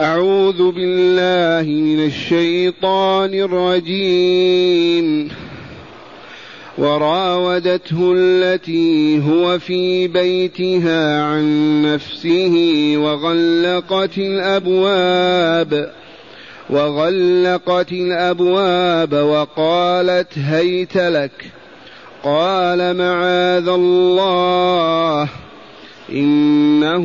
أعوذ بالله من الشيطان الرجيم. وراودته التي هو في بيتها عن نفسه وغلقت الأبواب وغلقت الأبواب وقالت هيت لك. قال معاذ الله إنه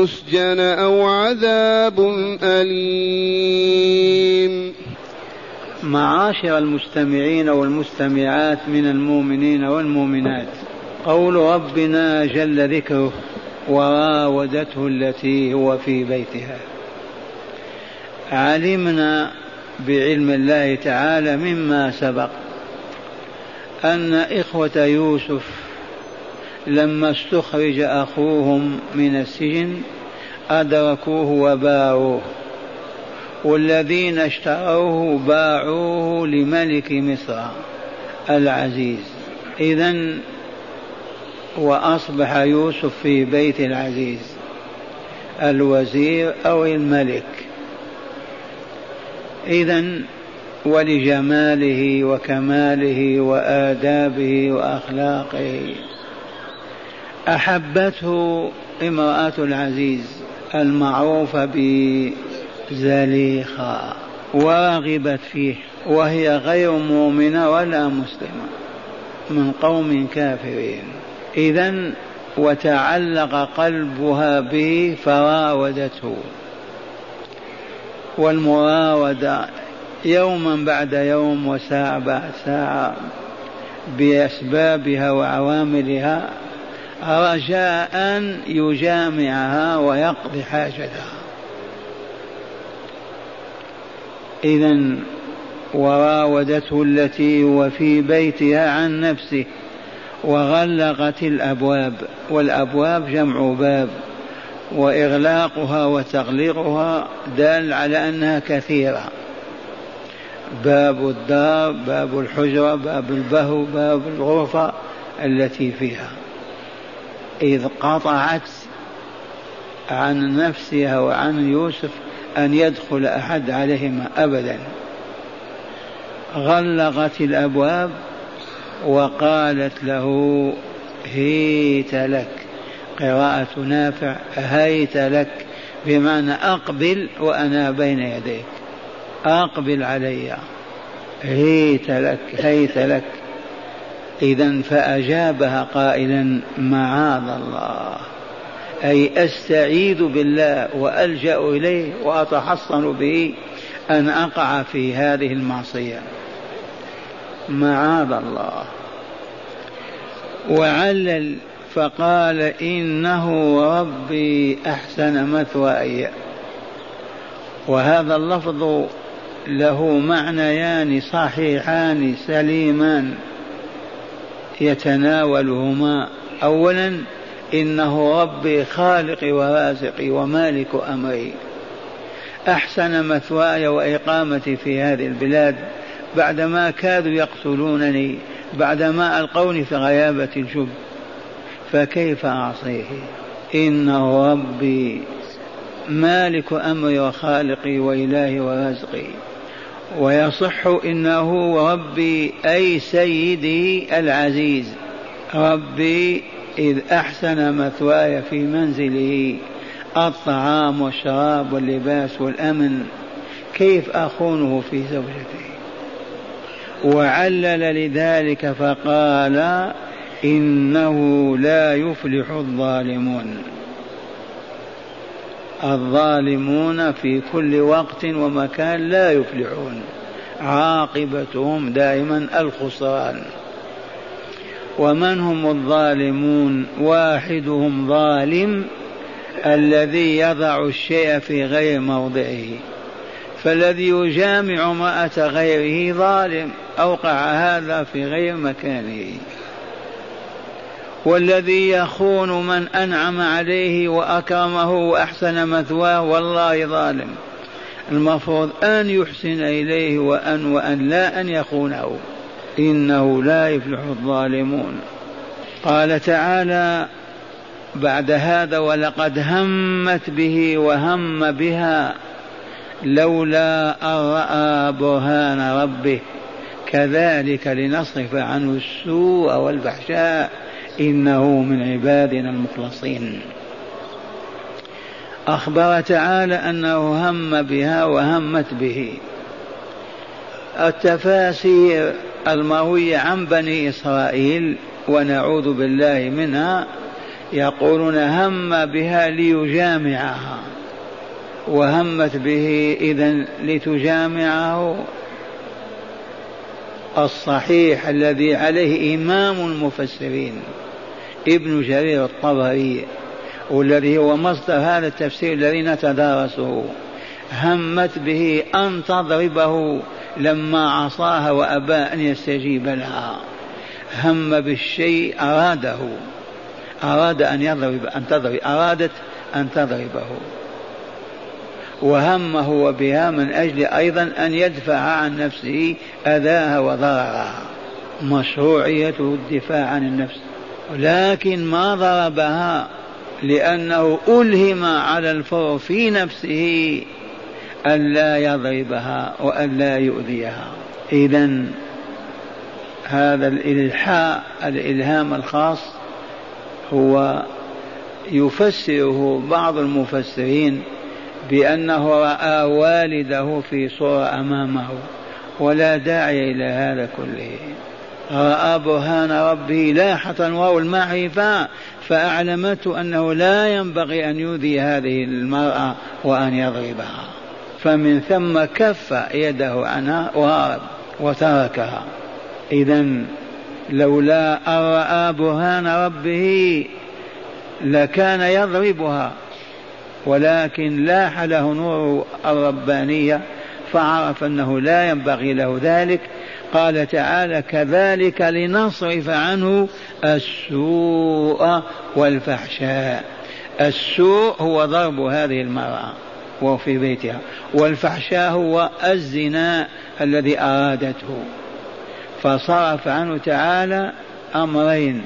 أن يسجن أو عذاب أليم. معاشر المستمعين والمستمعات من المؤمنين والمؤمنات قول ربنا جل ذكره وراودته التي هو في بيتها. علمنا بعلم الله تعالى مما سبق أن إخوة يوسف لما استخرج أخوهم من السجن أدركوه وباعوه. والذين اشتروه باعوه لملك مصر العزيز. اذا وأصبح يوسف في بيت العزيز الوزير أو الملك. اذا ولجماله وكماله وآدابه وأخلاقه. أحبته امرأة العزيز المعروفه بزليخة ورغبت فيه وهي غير مؤمنة ولا مسلمة من قوم كافرين. اذا وتعلق قلبها به فراودته. والمراودة يوما بعد يوم وساعة بعد ساعة بأسبابها وعواملها رجاء أن يجامعها ويقضي حاجتها. إذا وراودته التي هو في بيتها عن نفسه وغلقت الأبواب والأبواب جمع باب وإغلاقها وتغليقها دال على أنها كثيرة. باب الدار باب الحجرة باب البهو باب الغرفة التي فيها. إذ قطعت عن نفسها وعن يوسف أن يدخل أحد عليهما أبدا. غلقت الأبواب وقالت له هيت لك. قراءة نافع هيت لك. بمعنى أقبل وأنا بين يديك. أقبل علي. هيت لك هيت لك. إذا فأجابها قائلا معاذ الله. أي أستعيذ بالله وألجأ إليه وأتحصن به أن أقع في هذه المعصية. معاذ الله. وعلل فقال إنه ربي أحسن مثواي. وهذا اللفظ له معنيان صحيحان سليمان. يتناولهما. أولا إنه ربي خالقي ورازقي ومالك أمري. أحسن مثواي وإقامتي في هذه البلاد بعدما كادوا يقتلونني بعدما ألقوني في غيابة الجب فكيف أعصيه؟ إنه ربي مالك أمري وخالقي وإلهي ورزقي ويصح إنه ربي أي سيدي العزيز. ربي إذ أحسن مثواي في منزله الطعام والشراب واللباس والأمن. كيف أخونه في زوجته وعلل لذلك فقال إنه لا يفلح الظالمون. الظالمون في كل وقت ومكان لا يفلحون. عاقبتهم دائما الخسران. ومن هم الظالمون؟ واحدهم ظالم الذي يضع الشيء في غير موضعه. فالذي يجامع امرأة غيره ظالم أوقع هذا في غير مكانه. والذي يخون من أنعم عليه وأكرمه وأحسن مثواه والله ظالم. المفروض أن يحسن إليه وأن وأن لا أن يخونه. إنه لا يفلح الظالمون. قال تعالى بعد هذا ولقد همت به وهم بها لولا أن رأى برهان ربه. كذلك لنصرف عنه السوء والفحشاء. إنه من عبادنا المخلصين. أخبر تعالى أنه هم بها وهمت به. التفاسير المروية عن بني إسرائيل ونعوذ بالله منها يقولون هم بها ليجامعها. وهمت به إذا لتجامعه الصحيح الذي عليه إمام المفسرين ابن جرير الطبري والذي هو مصدر هذا التفسير الذي نتدارسه. همت به أن تضربه لما عصاها وأبى أن يستجيب لها. هم بالشيء أراده أراد أن يضرب أن تضرب أرادت أن تضربه. وهم هو بها من أجل أيضا أن يدفع عن نفسه أذاها وضررها. مشروعية الدفاع عن النفس. لكن ما ضربها لأنه ألهم على الفور في نفسه ألا يضربها وألا يؤذيها. إذا هذا الإلحاء الإلهام الخاص هو يفسره بعض المفسرين بأنه رأى والده في صورة أمامه ولا داعي إلى هذا كله. رأى برهان ربه لاحة واو المعرفة فأعلمته أنه لا ينبغي أن يؤذي هذه المرأة وأن يضربها. فمن ثم كف يده عنها وهرب وتركها. إذا لولا أن رأى برهان ربه لكان يضربها. ولكن لاح له نور الربانية فعرف أنه لا ينبغي له ذلك. قال تعالى كذلك لنصرف عنه السوء والفحشاء. السوء هو ضرب هذه المرأة وهو في بيتها والفحشاء هو الزنا الذي أرادته. فصرف عنه تعالى أمرين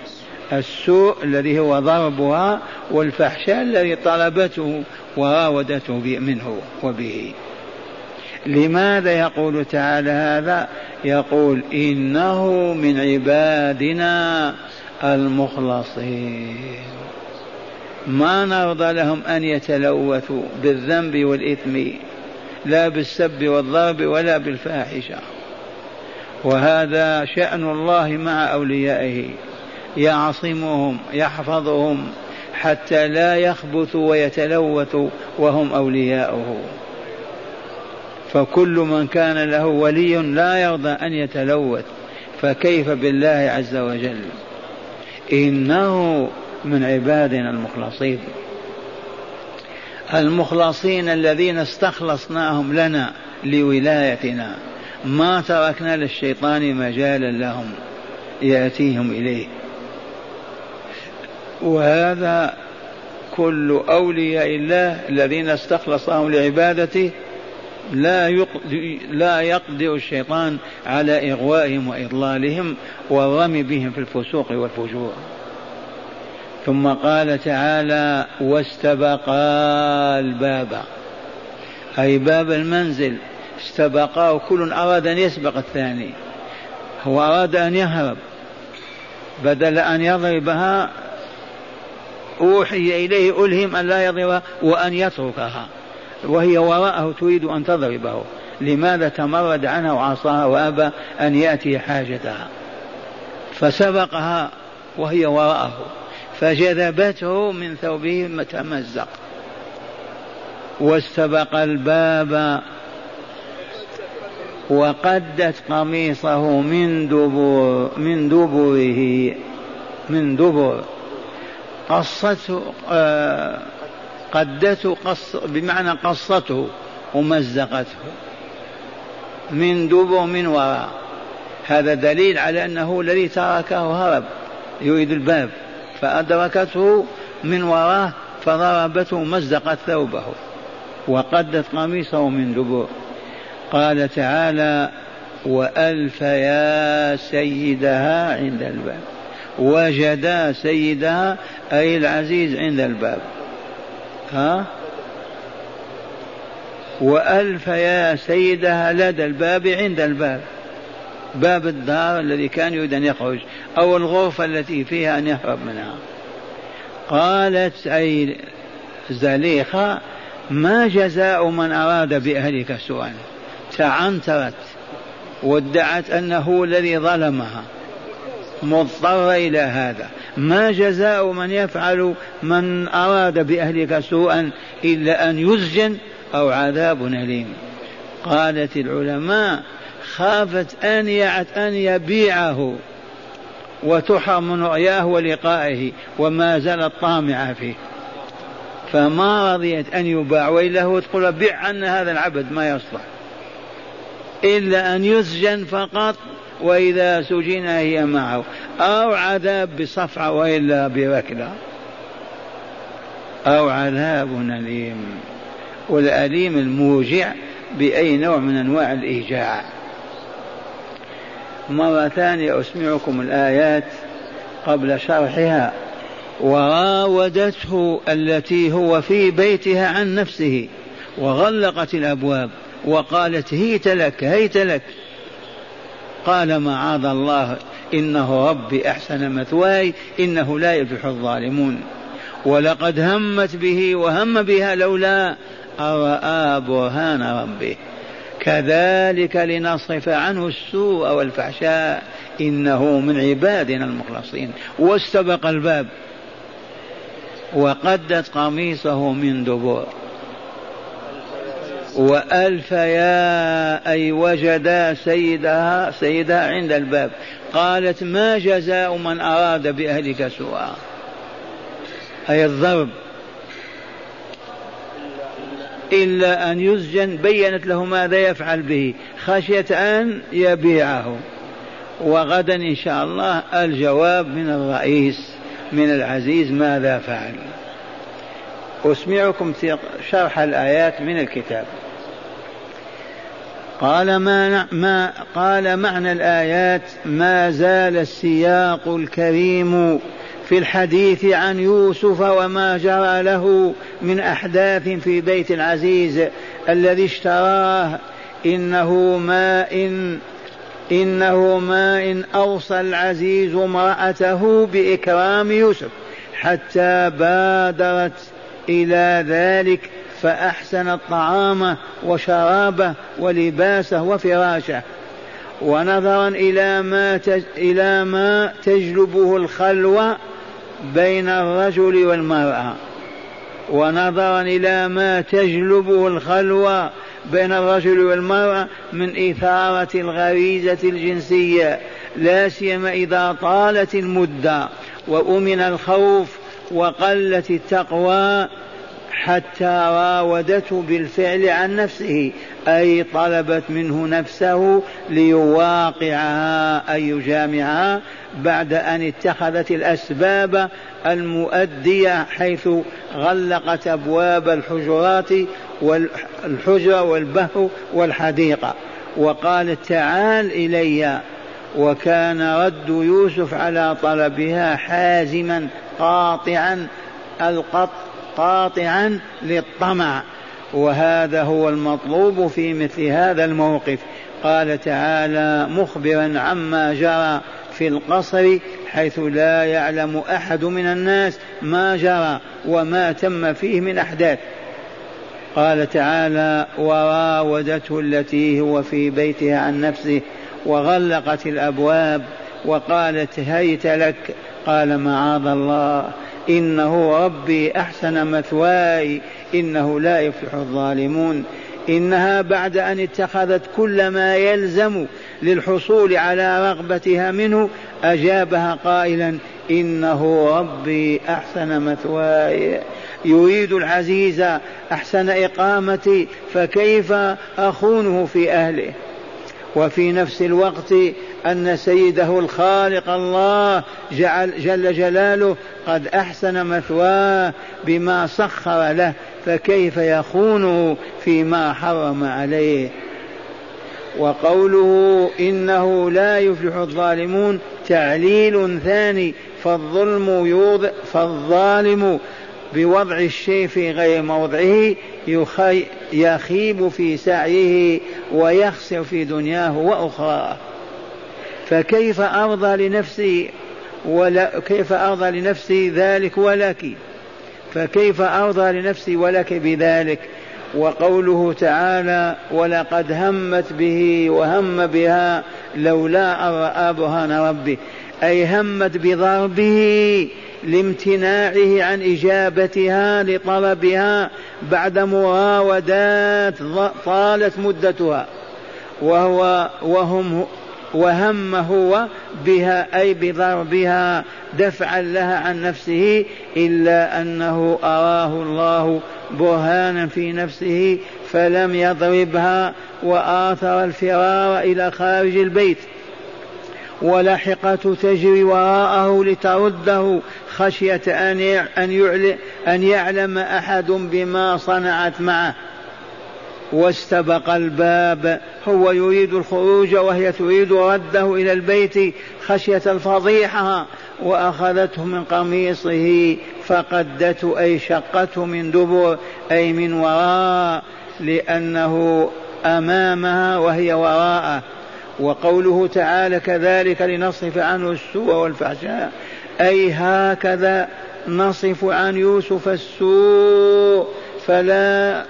السوء الذي هو ضربها والفحشاء الذي طلبته وراودته منه وبه. لماذا يقول تعالى هذا؟ يقول إنه من عبادنا المخلصين. ما نرضى لهم أن يتلوثوا بالذنب والإثم لا بالسب والضرب ولا بالفاحشة. وهذا شأن الله مع أوليائه. يعصمهم يحفظهم حتى لا يخبثوا ويتلوثوا وهم أولياؤه. فكل من كان له ولي لا يرضى أن يتلوث. فكيف بالله عز وجل؟ إنه من عبادنا المخلصين. المخلصين الذين استخلصناهم لنا لولايتنا. ما تركنا للشيطان مجالا لهم. يأتيهم إليه. وهذا كل أولياء الله الذين استخلصهم لعبادته لا لا يقدر الشيطان على إغوائهم وإضلالهم والرمي بهم في الفسوق والفجور. ثم قال تعالى واستبقا الباب. أي باب المنزل. استبقاه كل أراد أن يسبق الثاني. هو أراد أن يهرب. بدل أن يضربها أوحي إليه ألهم أن لا يضرب وأن يتركها. وهي وراءه تريد أن تضربه. لماذا تمرد عنها وعصاها وأبى أن يأتي حاجتها؟ فسبقها وهي وراءه. فجذبته من ثوبه تمزق. واستبق الباب وقدت قميصه من دبر من دبره من دبر. قصته آه قدته قص بمعنى قصته ومزقته. من دبر من وراء. هذا دليل على أنه الذي تركه هرب يريد الباب. فأدركته من وراه فضربته مزقت ثوبه وقدت قميصه من دبر قال تعالى وألف يا سيدها عند الباب. وجدا سيدها أي العزيز عند الباب. ها؟ وألف يا سيدها لدى الباب عند الباب. باب الدار الذي كان يريد أن يخرج أو الغرفة التي فيها أن يهرب منها. قالت أي زليخة ما جزاء من أراد بأهلك سوءا؟ تعنترت وادعت أنه الذي ظلمها. مضطر إلى هذا. ما جزاء من يفعل من أراد بأهلك سوءا إلا أن يسجن أو عذاب أليم. قالت العلماء خافت أن أن يبيعه وتحرم من رؤياه ولقائه وما زالت طامعة فيه. فما رضيت أن يباع وإلا تقول بع عنا هذا العبد ما يصلح. إلا أن يسجن فقط وإذا سجن هي معه أو عذاب بصفعة وإلا بركلة أو عذاب أليم. والأليم الموجع بأي نوع من أنواع الإيجاع مرة ثانية أسمعكم الآيات قبل شرحها. وراودته التي هو في بيتها عن نفسه وغلقت الأبواب وقالت هيت لك هيت لك. قال معاذ الله إنه ربي أحسن مثواي إنه لا يفلح الظالمون. ولقد همت به وهم بها لولا أرآ برهان ربه. كذلك لنصرف عنه السوء والفحشاء إنه من عبادنا المخلصين. واستبق الباب. وقدت قميصه من دبور وألف يا أي وجدا سيدها سيدها عند الباب. قالت ما جزاء من أراد بأهلك سوءا. أي الضرب. إلا أن يسجن بينت له ماذا يفعل به. خشية أن يبيعه. وغدا إن شاء الله الجواب من الرئيس من العزيز ماذا فعل. أسمعكم شرح الآيات من الكتاب. قال ما ما قال معنى الآيات ما زال السياق الكريم في الحديث عن يوسف وما جرى له من أحداث في بيت العزيز الذي اشتراه. إنه ما إن إنه ما إن أوصى العزيز امرأته بإكرام يوسف حتى بادرت إلى ذلك فأحسن الطعام وشرابه ولباسه وفراشه. ونظرا إلى ما إلى ما تجلبه الخلوة بين الرجل والمرأة. ونظرا إلى ما تجلبه الخلوة بين الرجل والمرأة من إثارة الغريزة الجنسية لا سيما إذا طالت المدة. وأمن الخوف وقلت التقوى حتى راودته بالفعل عن نفسه أي طلبت منه نفسه ليواقعها أي يجامعها بعد أن اتخذت الأسباب المؤدية حيث غلقت أبواب الحجرات والحجرة والبهو والحديقة. وقالت تعال إلي. وكان رد يوسف على طلبها حازما. قاطعا القط قاطعا للطمع. وهذا هو المطلوب في مثل هذا الموقف. قال تعالى مخبرا عما جرى في القصر حيث لا يعلم أحد من الناس ما جرى وما تم فيه من أحداث. قال تعالى وراودته التي هو في بيتها عن نفسه وغلقت الأبواب وقالت هيت لك قال معاذ الله إنه ربي أحسن مثواي إنه لا يفلح الظالمون. إنها بعد أن اتخذت كل ما يلزم للحصول على رغبتها منه أجابها قائلا إنه ربي أحسن مثواي. يريد العزيز أحسن إقامتي فكيف أخونه في أهله؟ وفي نفس الوقت أن سيده الخالق الله جعل جل جلاله قد أحسن مثواه بما سخر له فكيف يخونه فيما حرم عليه؟ وقوله إنه لا يفلح الظالمون تعليل ثاني فالظلم يوضع فالظالم بوضع الشيء في غير موضعه يخيب في سعيه ويخسر في دنياه وأخراه. فكيف أرضى لنفسي ولا كيف أرضى لنفسي ذلك ولك؟ فكيف أرضى لنفسي ولك بذلك؟ وقوله تعالى ولقد همت به وهم بها لولا أن رأى برهان ربه أي همت بضربه لامتناعه عن إجابتها لطلبها بعد مراودات طالت مدتها. وهو وهم وهم هو بها أي بضربها دفعا لها عن نفسه إلا أنه أراه الله برهانا في نفسه فلم يضربها وآثر الفرار إلى خارج البيت. ولحقته تجري وراءه لترده خشية أن أن يعلم أحد بما صنعت معه. واستبق الباب. هو يريد الخروج وهي تريد رده إلى البيت خشية الفضيحة وأخذته من قميصه فقدته أي شقته من دبر أي من وراء لأنه أمامها وهي وراءه. وقوله تعالى كذلك لنصرف عنه السوء والفحشاء أي هكذا نصف عن يوسف السوء. فلا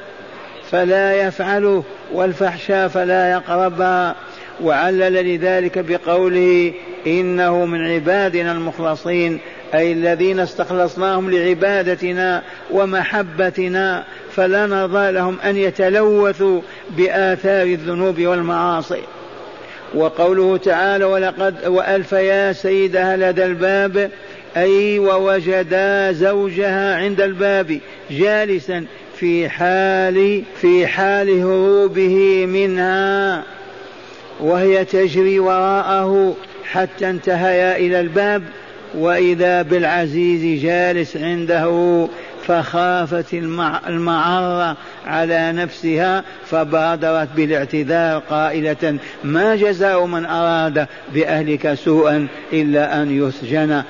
فلا يفعله والفحشاء فلا يقربها وعلل لذلك بقوله إنه من عبادنا المخلصين أي الذين استخلصناهم لعبادتنا ومحبتنا فلا نرضى لهم أن يتلوثوا بآثار الذنوب والمعاصي. وقوله تعالى ولقد وألفيا سيدها لدى الباب أي ووجدا زوجها عند الباب جالسا في حال في حال هروبه منها وهي تجري وراءه حتى انتهيا إلى الباب وإذا بالعزيز جالس عنده فخافت المعرة على نفسها فبادرت بالاعتذار قائلة ما جزاء من أراد بأهلك سوءا إلا أن يسجن؟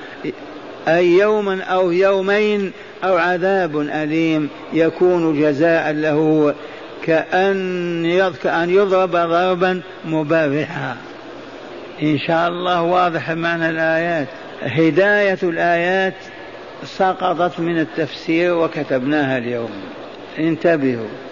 أي يوما أو يومين أو عذاب أليم يكون جزاء له كأن كأن يضرب ضربا مبرحا. إن شاء الله واضح معنى الآيات. هداية الآيات سقطت من التفسير وكتبناها اليوم. انتبهوا.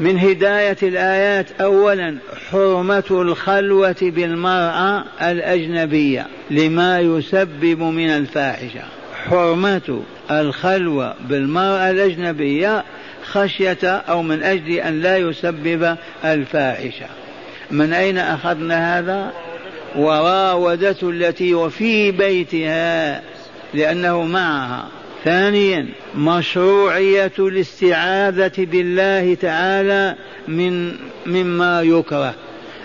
من هداية الآيات أولا حرمة الخلوة بالمرأة الأجنبية لما يسبب من الفاحشة. حرمة الخلوة بالمرأة الأجنبية خشية أو من أجل أن لا يسبب الفاحشة. من أين أخذنا هذا؟ وراودته التي وفي بيتها لأنه معها. ثانيا مشروعية الاستعاذة بالله تعالى من مما يكره.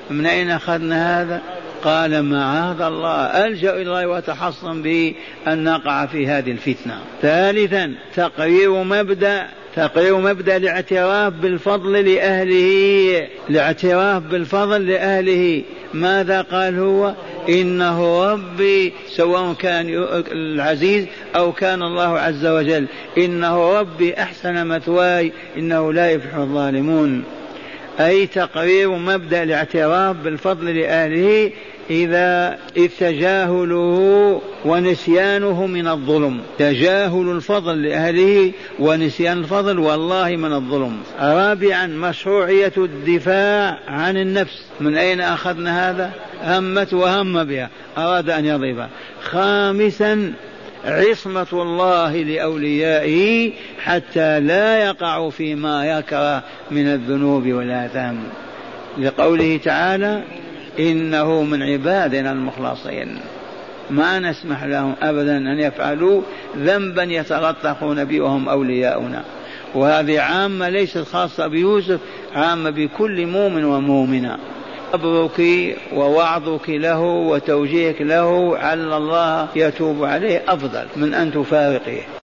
من أين أخذنا هذا؟ قال معاذ الله ألجأ إلى الله وأتحصن به أن نقع في هذه الفتنة. ثالثا تقرير مبدأ تقرير مبدأ الاعتراف بالفضل لأهله. الاعتراف بالفضل لأهله. ماذا قال هو؟ إنه ربي سواء كان العزيز أو كان الله عز وجل. إنه ربي أحسن مثواي إنه لا يفلح الظالمون. أي تقرير مبدأ الاعتراف بالفضل لاهله إذا إذ تجاهله ونسيانه من الظلم. تجاهل الفضل لأهله ونسيان الفضل والله من الظلم. رابعا مشروعية الدفاع عن النفس. من أين أخذنا هذا؟ همت وهم بها. أراد أن يضربها خامسا عصمة الله لأوليائه حتى لا يقعوا فيما يكره من الذنوب والآثام. لقوله تعالى إنه من عبادنا المخلصين. ما نسمح لهم أبدا أن يفعلوا ذنبا يتلطخون به وهم أولياؤنا. وهذه عامة ليست خاصة بيوسف عامة بكل مؤمن ومؤمنة. صبرك ووعظك له وتوجيهك له على الله يتوب عليه أفضل من أن تفارقه.